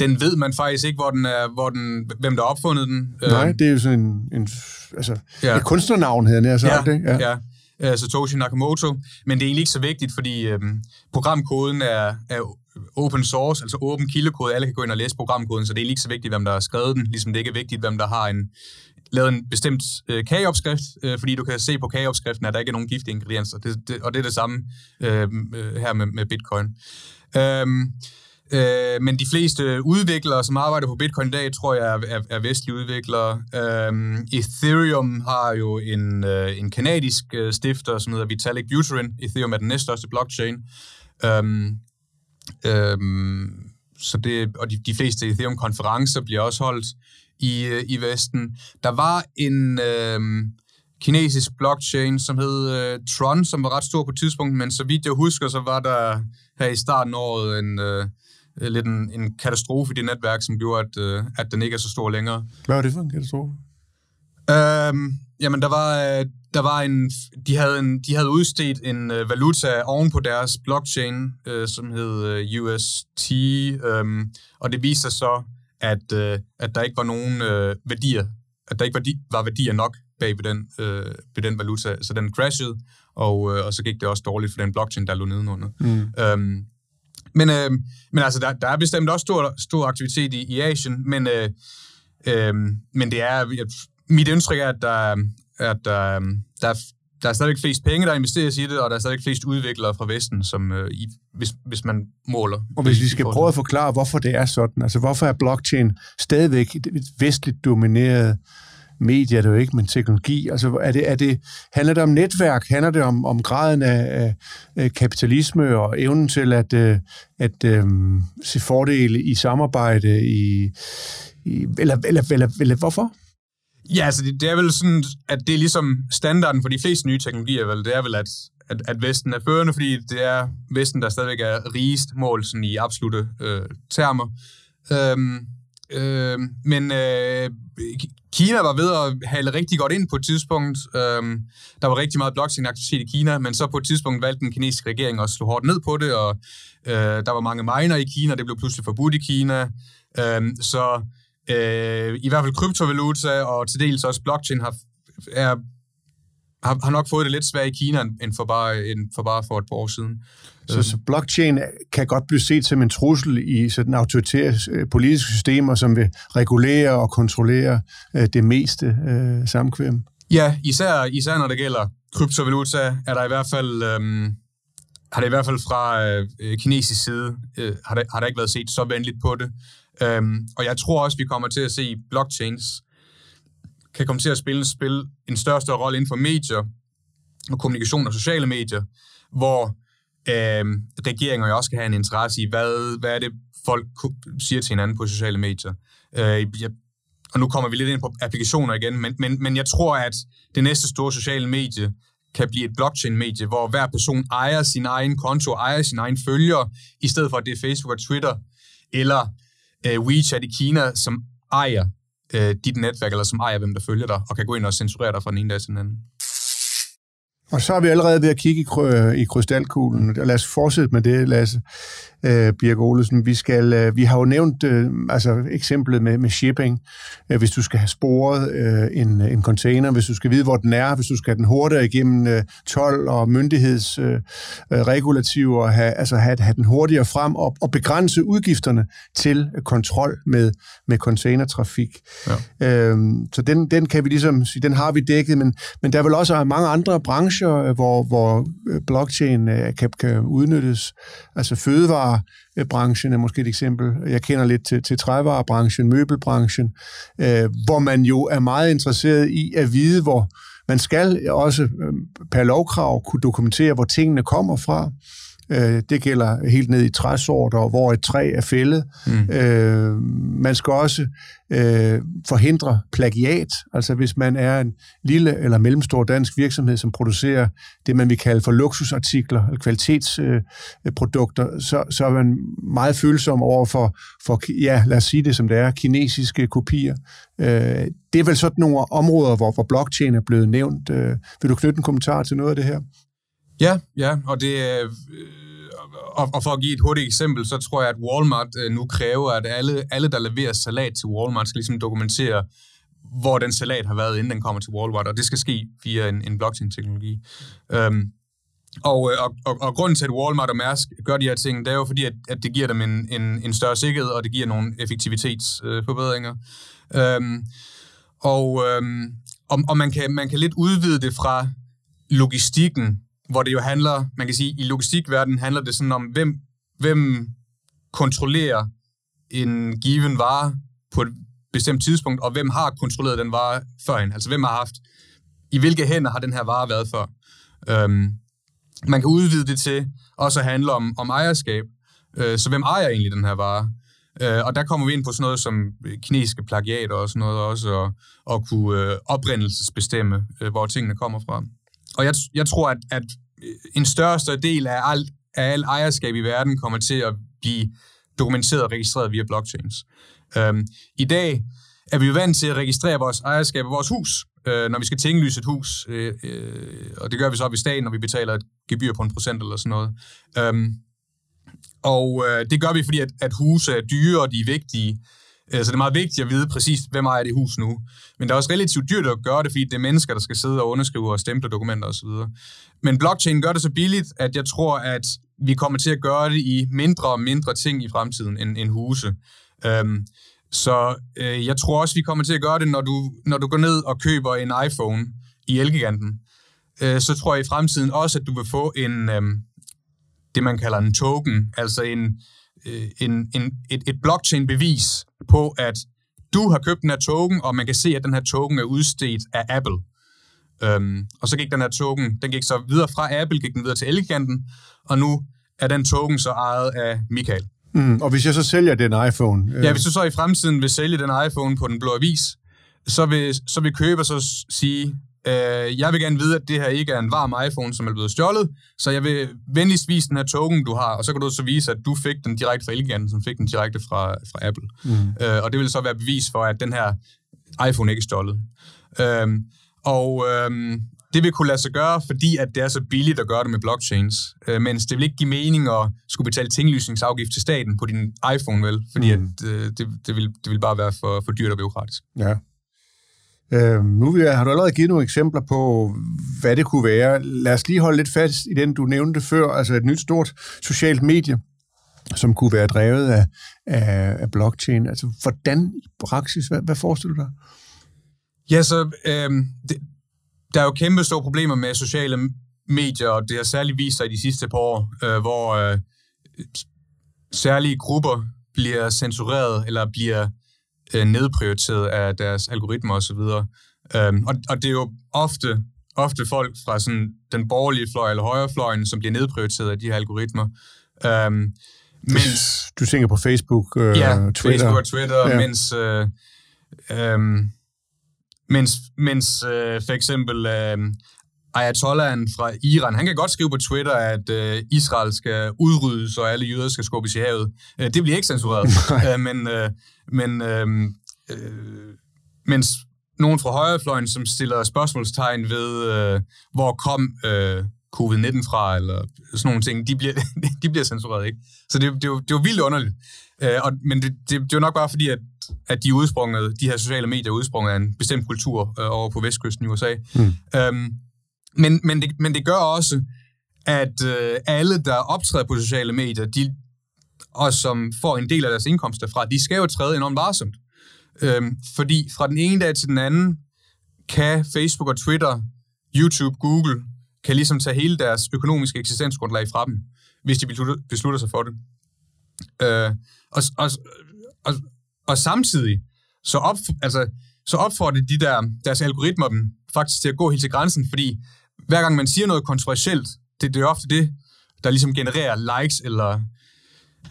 den ved man faktisk ikke, hvor den er, hvor den, hvem der har opfundet den. Nej, Øhm, det er jo sådan en, en altså, Ja. et kunstnernavn, havde jeg sagt, ja, ikke? ja. ja. Satoshi Nakamoto. Men det er egentlig ikke så vigtigt, fordi øhm, programkoden er, er open source, altså åben kildekode. Alle kan gå ind og læse programkoden, så det er ikke så vigtigt, hvem der har skrevet den, ligesom det ikke er vigtigt, hvem der har en, lavet en bestemt øh, kageopskrift, øh, fordi du kan se på kageopskriften, at der ikke er nogen giftige ingredienser. Det, det, og det er det samme øh, øh, her med, med Bitcoin. Øhm, øh, men de fleste udviklere, som arbejder på Bitcoin i dag, tror jeg er, er, er vestlige udviklere. Øh, Ethereum har jo en, øh, en kanadisk øh, stifter, som hedder Vitalik Buterin. Ethereum er den næststørste blockchain. Øh, øh, så det, og de, de fleste Ethereum-konferencer bliver også holdt i, øh, i Vesten. Der var en øh, kinesisk blockchain, som hed øh, Tron, som var ret stor på tidspunktet, men så vidt jeg husker, så var der her i starten af året en, øh, lidt en, en katastrofe i det netværk, som gjorde, at, øh, at den ikke er så stor længere. Hvad var det for en katastrofe? Øhm, jamen, der var, øh, der var en, de havde, en, de havde udstedt en øh, valuta oven på deres blockchain, øh, som hed øh, UST, øh, og det viste sig så, at, øh, at der ikke var nogen øh, værdier, at der ikke var, var værdier nok bag ved den, øh, ved den valuta, så den crashede, og, øh, og så gik det også dårligt for den blockchain, der lå nedenunder. Mm. Øhm, men, øh, men altså, der, der er bestemt også stor, stor aktivitet i, i Asien, men, øh, øh, men det er, mit indtryk er, at der, at der, der, er, der er stadig flest penge, der investeres i det, og der er stadig flest udviklere fra Vesten, som, øh, i, hvis, hvis man måler. Og hvis vi skal prøve at forklare, hvorfor det er sådan, altså hvorfor er blockchain stadigvæk et vestligt domineret medier er det jo ikke, men teknologi, altså er det, er det, handler det om netværk, handler det om, om graden af, af kapitalisme og evnen til at, øh, at, at se fordele i samarbejde, i, i eller, eller, eller, eller hvorfor? Ja, altså det, det er vel sådan, at det er ligesom standarden for de fleste nye teknologier, vel, det er vel, at, at, at Vesten er førende, fordi det er Vesten, der stadigvæk er rigest mål sådan i absolute øh, termer. Øhm, øh, men øh, Kina var ved at hale rigtig godt ind på et tidspunkt. Øhm, der var rigtig meget blockchain-aktivitet i Kina, men så på et tidspunkt valgte den kinesiske regering at slå hårdt ned på det, og øh, der var mange miner i Kina, det blev pludselig forbudt i Kina. Øhm, så øh, i hvert fald kryptovaluta og til dels også blockchain har, er, har, har nok fået det lidt svært i Kina end for bare, end for, bare for et par år siden. Så, så blockchain kan godt blive set som en trussel i sådan autoritære øh, politiske systemer, som vil regulere og kontrollere øh, det meste øh, samkvem. Ja, især, især når det gælder kryptovaluta, er der i hvert fald, øhm, har det i hvert fald fra øh, kinesisk side, øh, har, der, har der ikke været set så venligt på det. Øhm, og jeg tror også, vi kommer til at se blockchains kan komme til at spille, spille en større og større rolle inden for medier og kommunikation og sociale medier, hvor øh, regeringer jo også kan have en interesse i, hvad, hvad er det, folk siger til hinanden på sociale medier. Øh, jeg, og nu kommer vi lidt ind på applikationer igen, men, men, men jeg tror, at det næste store sociale medie kan blive et blockchain-medie, hvor hver person ejer sin egen konto, ejer sin egen følger, i stedet for at det er Facebook og Twitter, eller øh, WeChat i Kina, som ejer øh, dit netværk, eller som ejer, hvem der følger dig, og kan gå ind og censurere dig fra den ene dag til den anden. Og så er vi allerede ved at kigge i, krø- i krystalkuglen, og lad os fortsætte med det, Lasse øh, Birk Olesen. Vi, skal, øh, vi har jo nævnt øh, altså eksemplet med, med shipping. Øh, hvis du skal have sporet øh, en, en container, hvis du skal vide, hvor den er, hvis du skal have den hurtigere igennem øh, 12 og myndighedsregulativer, øh, øh, og have, altså have, have den hurtigere frem og, og begrænse udgifterne til kontrol med, med containertrafik. Ja. Øh, så den, den kan vi ligesom sige, den har vi dækket, men, men der er vel også mange andre brancher, Øh, hvor, hvor øh, blockchain øh, kan, kan udnyttes. Altså fødevarebranchen er måske et eksempel. Jeg kender lidt til, til trævarebranchen, møbelbranchen, øh, hvor man jo er meget interesseret i at vide, hvor man skal også per lovkrav kunne dokumentere, hvor tingene kommer fra. Øh, det gælder helt ned i træsorter, hvor et træ er fældet. Mm. Øh, man skal også øh, forhindre plagiat. Altså hvis man er en lille eller mellemstor dansk virksomhed, som producerer det, man vil kalde for luksusartikler eller kvalitetsprodukter, øh, så, så er man meget følsom over for, for, ja, lad os sige det som det er, kinesiske kopier. Øh, det er vel sådan nogle områder, hvor, hvor blockchain er blevet nævnt. Øh, vil du knytte en kommentar til noget af det her? Ja, ja, og det er og, og for at give et hurtigt eksempel, så tror jeg, at Walmart øh, nu kræver, at alle, alle, der leverer salat til Walmart, skal ligesom dokumentere, hvor den salat har været, inden den kommer til Walmart, og det skal ske via en, en blockchain-teknologi. Øhm, og, øh, og, og, og grunden til, at Walmart og Mærsk gør de her ting, det er jo fordi, at, at det giver dem en, en, en større sikkerhed, og det giver nogle effektivitetsforbedringer. Øh, øhm, og øhm, og, og man, kan, man kan lidt udvide det fra logistikken, hvor det jo handler, man kan sige, i logistikverdenen handler det sådan om, hvem, hvem kontrollerer en given vare på et bestemt tidspunkt, og hvem har kontrolleret den vare førhen. Altså hvem har haft, i hvilke hænder har den her vare været før. Øhm, man kan udvide det til også at handle om, om ejerskab. Øh, så hvem ejer egentlig den her vare? Øh, og der kommer vi ind på sådan noget som øh, kinesiske plagiater og sådan noget også, og, og kunne øh, oprindelsesbestemme, øh, hvor tingene kommer fra. Og jeg, jeg tror, at, at øh, en større større del af alt, af alt ejerskab i verden kommer til at blive dokumenteret og registreret via blockchains. Øhm, I dag er vi jo vant til at registrere vores ejerskab af vores hus, øh, når vi skal tinglyse et hus, øh, øh, og det gør vi så op i staten, når vi betaler et gebyr på en procent eller sådan noget. Øhm, og øh, det gør vi, fordi at, at huse er dyre, og de er vigtige. Øh, så det er meget vigtigt at vide præcis, hvem ejer det hus nu. Men det er også relativt dyrt at gøre det, fordi det er mennesker, der skal sidde og underskrive og stemple dokumenter osv. Men blockchain gør det så billigt, at jeg tror, at vi kommer til at gøre det i mindre og mindre ting i fremtiden end, end huse. Øhm, så øh, jeg tror også, vi kommer til at gøre det, når du, når du går ned og køber en iPhone i Elgiganten. Øh, så tror jeg i fremtiden også, at du vil få en, øh, det, man kalder en token, altså en, øh, en, en, et, et blockchain-bevis på, at du har købt den her token, og man kan se, at den her token er udstedt af Apple. Øhm, og så gik den her token, den gik så videre fra Apple, gik den videre til Eleganten, og nu er den token så ejet af Michael. Mm, og hvis jeg så sælger den iPhone? Øh... Ja, hvis du så i fremtiden vil sælge den iPhone på den blå avis, så vil, så vil køber så sige, Øh, jeg vil gerne vide, at det her ikke er en varm iPhone, som er blevet stjålet, så jeg vil venligst vise den her token, du har, og så kan du så vise, at du fik den direkte fra Elgiganten, som fik den direkte fra, fra Apple. Mm. Øh, og det vil så være bevis for, at den her iPhone ikke er stjålet. Øh, og øh, det vil kunne lade sig gøre, fordi at det er så billigt at gøre det med blockchains, øh, mens det vil ikke give mening at skulle betale tinglysningsafgift til staten på din iPhone, vel? Fordi mm. at, øh, det, det, vil, det vil bare være for, for dyrt og byråkratisk. Ja. Øh, nu har du allerede givet nogle eksempler på, hvad det kunne være. Lad os lige holde lidt fast i den, du nævnte før, altså et nyt stort socialt medie, som kunne være drevet af, af, af blockchain. Altså, hvordan i praksis, hvad, hvad forestiller du dig? Ja, så øh, det, der er jo kæmpe store problemer med sociale medier, og det har særligt vist sig i de sidste par år, øh, hvor øh, særlige grupper bliver censureret eller bliver øh, nedprioriteret af deres algoritmer osv. Øhm, og, og det er jo ofte, ofte folk fra sådan den borgerlige fløj eller højrefløjen, som bliver nedprioriteret af de her algoritmer. Øhm, mens, du tænker på Facebook, øh, ja, Twitter. Facebook og Twitter, ja. mens, øh, øh, mens, mens øh, for eksempel øh, Ayatollahen fra Iran, han kan godt skrive på Twitter, at øh, Israel skal udryddes, og alle jøder skal skubbes i havet. Øh, det bliver ikke censureret. øh, men øh, men øh, øh, mens nogen fra højrefløjen, som stiller spørgsmålstegn ved, øh, hvor kom øh, covid-19 fra, eller sådan nogle ting, de bliver, de bliver censureret, ikke? Så det, det, det jo vildt underligt. Øh, og, men det, det, det jo nok bare fordi, at, at de, udsprunget, de her sociale medier er udsprunget af en bestemt kultur øh, over på vestkysten i USA. Mm. Øhm, men, men, det, men det gør også, at øh, alle, der optræder på sociale medier, de, og som får en del af deres indkomst derfra, de skal jo træde enormt varsomt. Øhm, fordi fra den ene dag til den anden, kan Facebook og Twitter, YouTube, Google, kan ligesom tage hele deres økonomiske eksistensgrundlag fra dem, hvis de beslutter, beslutter sig for det. Øh, og, og, og, og samtidig, så, op, altså, så opfordrer de der, deres algoritmer dem faktisk til at gå helt til grænsen, fordi hver gang man siger noget kontroversielt, det, det er ofte det, der ligesom genererer likes eller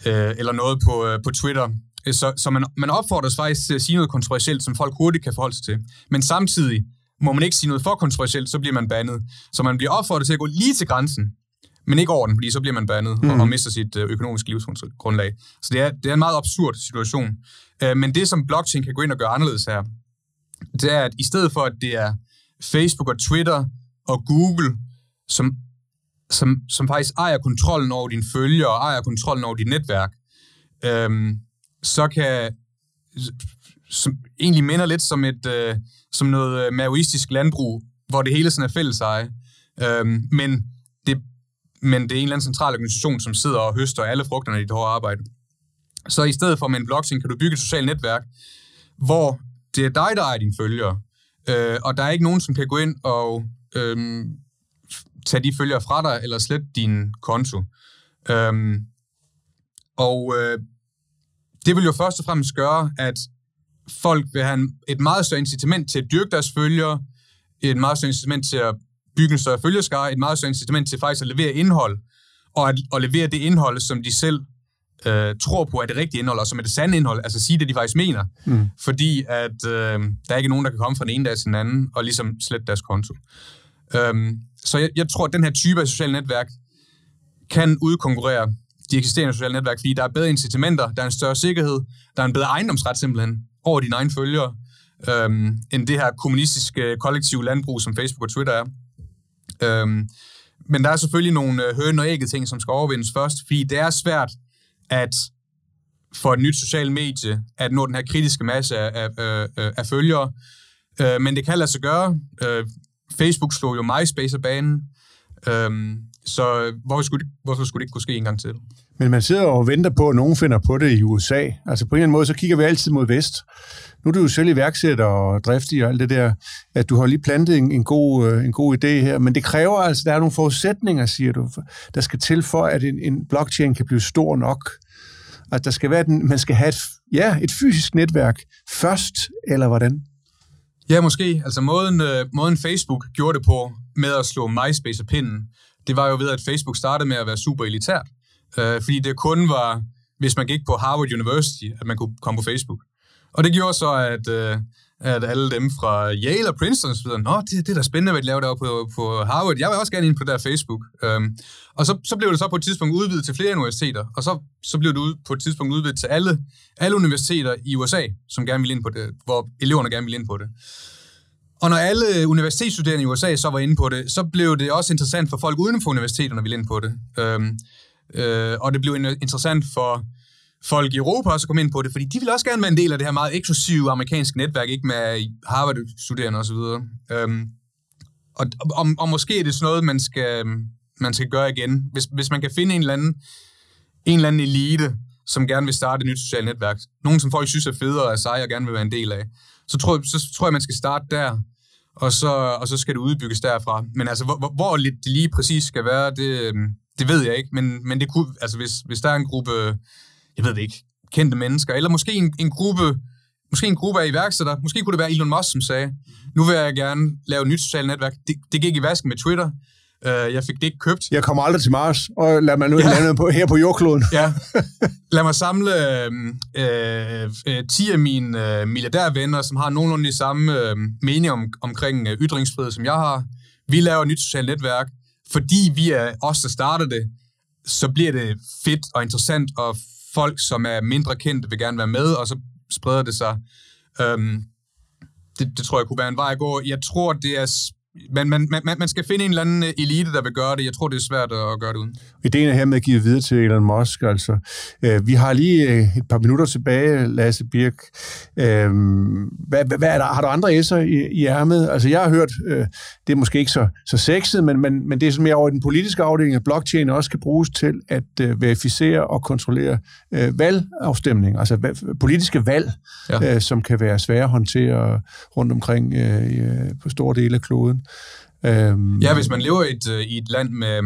øh, eller noget på, øh, på Twitter. Så, så man, man opfordres faktisk til at sige noget kontroversielt, som folk hurtigt kan forholde sig til. Men samtidig må man ikke sige noget for kontroversielt, så bliver man bandet. Så man bliver opfordret til at gå lige til grænsen, men ikke over den, fordi så bliver man bandet mm. og, og mister sit øh, økonomiske livsgrundlag. Så det er, det er en meget absurd situation. Øh, men det, som blockchain kan gå ind og gøre anderledes her, det er, at i stedet for, at det er Facebook og Twitter og Google, som som, som faktisk ejer kontrollen over dine følgere og ejer kontrollen over dit netværk, øhm, så kan som egentlig minder lidt som et øh, som noget øh, maoistisk landbrug, hvor det hele sådan er fælles eje. Øhm, men, det, men det er en eller anden central organisation, som sidder og høster alle frugterne i dit hårde arbejde. Så i stedet for med en blockchain, kan du bygge et socialt netværk, hvor det er dig, der ejer dine følgere, øh, og der er ikke nogen, som kan gå ind og øh, tage de følgere fra dig, eller slette din konto. Øhm, og øh, det vil jo først og fremmest gøre, at folk vil have et meget større incitament til at dyrke deres følgere, et meget større incitament til at bygge en større følgeskare, et meget større incitament til faktisk at levere indhold, og at, at levere det indhold, som de selv øh, tror på er det rigtige indhold, og som er det sande indhold, altså sige det, de faktisk mener. Mm. Fordi at øh, der er ikke nogen, der kan komme fra den ene dag til den anden, og ligesom slette deres konto. Øhm, så jeg, jeg tror, at den her type af sociale netværk kan udkonkurrere de eksisterende sociale netværk, fordi der er bedre incitamenter, der er en større sikkerhed, der er en bedre ejendomsret simpelthen over dine egne følgere, øhm, end det her kommunistiske kollektive landbrug, som Facebook og Twitter er. Øhm, men der er selvfølgelig nogle øh, høn og ægget ting, som skal overvindes først, fordi det er svært at for et nyt socialt medie at nå den her kritiske masse af, af, af, af følgere. Øh, men det kan lade sig gøre. Øh, Facebook slog jo MySpace af banen. Øhm, så hvorfor skulle, det, hvorfor skulle det ikke kunne ske en gang til? Men man sidder og venter på, at nogen finder på det i USA. Altså på en eller anden måde, så kigger vi altid mod vest. Nu er du jo selv iværksætter og driftig og alt det der, at du har lige plantet en, en, god, øh, en god idé her. Men det kræver altså, der er nogle forudsætninger, siger du, der skal til for, at en, en blockchain kan blive stor nok. At der skal være den, man skal have et, ja, et fysisk netværk først, eller hvordan? Ja, måske. Altså måden, øh, måden Facebook gjorde det på med at slå MySpace af pinden, det var jo ved, at Facebook startede med at være super elitært. Øh, fordi det kun var, hvis man gik på Harvard University, at man kunne komme på Facebook. Og det gjorde så, at, øh, at alle dem fra Yale og Princeton så videre, Nå, det, det er da spændende, hvad de laver deroppe på, på Harvard. Jeg vil også gerne ind på der Facebook. Øhm, og så, så blev det så på et tidspunkt udvidet til flere universiteter, og så, så blev det ud, på et tidspunkt udvidet til alle, alle universiteter i USA, som gerne ville ind på det, hvor eleverne gerne ville ind på det. Og når alle universitetsstuderende i USA så var inde på det, så blev det også interessant for folk uden for universiteterne, ville ind på det. Øhm, øh, og det blev interessant for folk i Europa også komme ind på det, fordi de vil også gerne være en del af det her meget eksklusive amerikanske netværk, ikke med Harvard-studerende osv. Øhm, og, og, og måske er det sådan noget, man skal, man skal gøre igen. Hvis, hvis man kan finde en eller anden, en eller anden elite, som gerne vil starte et nyt socialt netværk, nogen, som folk synes er federe og seje og gerne vil være en del af, så tror, så, så tror jeg, man skal starte der, og så, og så skal det udbygges derfra. Men altså, hvor, hvor, hvor lidt det lige præcis skal være, det, øhm, det ved jeg ikke. Men, men det kunne, altså, hvis, hvis der er en gruppe jeg ved det ikke, kendte mennesker, eller måske en, en gruppe måske en gruppe af iværksættere. Måske kunne det være Elon Musk, som sagde, nu vil jeg gerne lave et nyt socialt netværk. Det, det gik i vasken med Twitter. Uh, jeg fik det ikke købt. Jeg kommer aldrig til Mars, og lad mig nu ja. lande på, her på jordkloden. ja. Lad mig samle øh, øh, 10 af mine øh, milliardærvenner, som har nogenlunde de samme øh, mening om, omkring øh, ytringsfrihed, som jeg har. Vi laver et nyt socialt netværk. Fordi vi er os, der startede det, så bliver det fedt og interessant og folk, som er mindre kendte, vil gerne være med, og så spreder det sig. Øhm, det, det tror jeg kunne være en vej at gå. Jeg tror, det er man, man, man, man skal finde en eller anden elite, der vil gøre det. Jeg tror, det er svært at gøre det uden. Ideen er her med at give videre til Elon Musk. Altså. Øh, vi har lige øh, et par minutter tilbage, Lasse Birk. Øh, hvad, hvad er der? Har du andre S'er i, i ærmet? Altså, jeg har hørt, øh, det er måske ikke så, så sexet, men, men, men det er sådan mere over i den politiske afdeling, at blockchain også kan bruges til at øh, verificere og kontrollere øh, valgafstemning, altså politiske valg, ja. øh, som kan være svære at håndtere rundt omkring øh, på store dele af kloden. Øhm, ja, hvis man lever i et, øh, i et land med,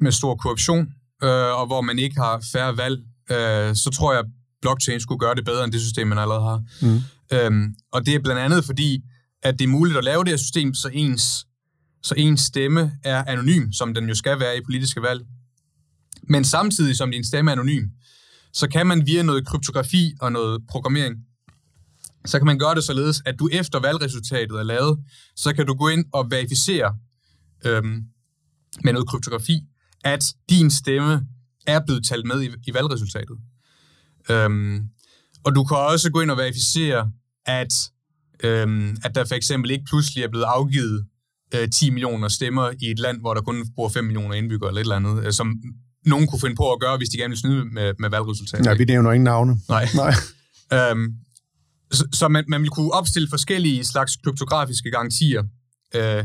med stor korruption, øh, og hvor man ikke har færre valg, øh, så tror jeg, blockchain skulle gøre det bedre end det system, man allerede har. Mm. Øhm, og det er blandt andet fordi, at det er muligt at lave det her system, så ens, så ens stemme er anonym, som den jo skal være i politiske valg. Men samtidig som din stemme er anonym, så kan man via noget kryptografi og noget programmering så kan man gøre det således, at du efter valgresultatet er lavet, så kan du gå ind og verificere øhm, med noget kryptografi, at din stemme er blevet talt med i, i valgresultatet. Øhm, og du kan også gå ind og verificere, at, øhm, at der for eksempel ikke pludselig er blevet afgivet øh, 10 millioner stemmer i et land, hvor der kun bor 5 millioner indbyggere eller et eller andet, øh, som nogen kunne finde på at gøre, hvis de gerne vil snyde med, med valgresultatet. Ja, vi nævner ingen navne. Nej. Nej. Øhm, så så man, man vil kunne opstille forskellige slags kryptografiske garantier. Øh,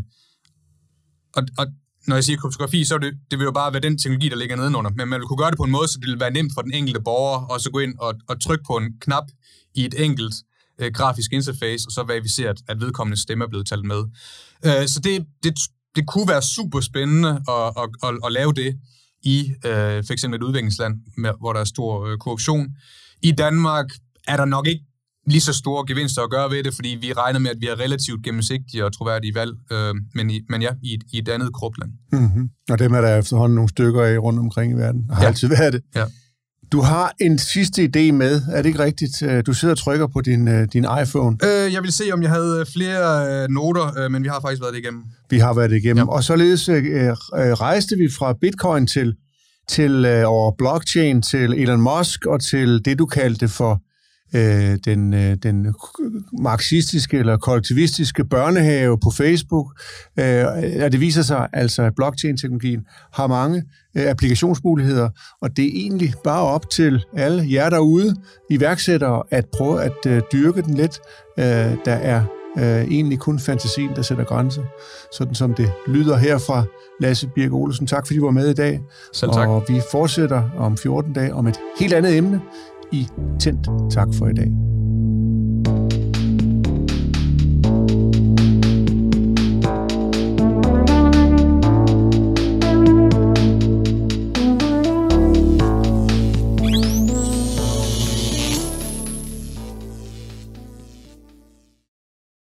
og, og når jeg siger kryptografi, så er det, det vil jo bare være den teknologi, der ligger nedenunder. Men man vil kunne gøre det på en måde, så det vil være nemt for den enkelte borger, at så gå ind og, og trykke på en knap i et enkelt øh, grafisk interface, og så verificere, at, at vedkommende stemme er blevet talt med. Øh, så det, det, det kunne være super spændende at, at, at, at lave det i øh, for eksempel et udviklingsland, med, hvor der er stor øh, korruption. I Danmark er der nok ikke lige så store gevinster at gøre ved det, fordi vi regner med, at vi er relativt gennemsigtige og troværdige valg, øh, men, i, men ja, i et, i et andet krupland. Mm-hmm. Og dem er der efterhånden nogle stykker af rundt omkring i verden. Har Ja. altid været det. Ja. Du har en sidste idé med, er det ikke rigtigt? Øh, Du sidder og trykker på din, øh, din iPhone. Øh, jeg vil se, om jeg havde flere øh, noter, øh, men vi har faktisk været det igennem. Vi har været igennem. Ja. Og således øh, øh, rejste vi fra bitcoin til, til øh, over blockchain, til Elon Musk og til det, du kaldte for øh, den, øh, den marxistiske eller kollektivistiske børnehave på Facebook. Øh, og det viser sig altså, at blockchain-teknologien har mange øh, applikationsmuligheder, og det er egentlig bare op til alle jer derude, iværksættere, at prøve at øh, dyrke den lidt. Øh, der er øh, egentlig kun fantasien, der sætter grænser. Sådan som det lyder her fra Lasse Birk Olesen. Tak fordi du var med i dag. Selv tak. Og vi fortsætter om 14 dage om et helt andet emne i Tændt. Tak for i dag.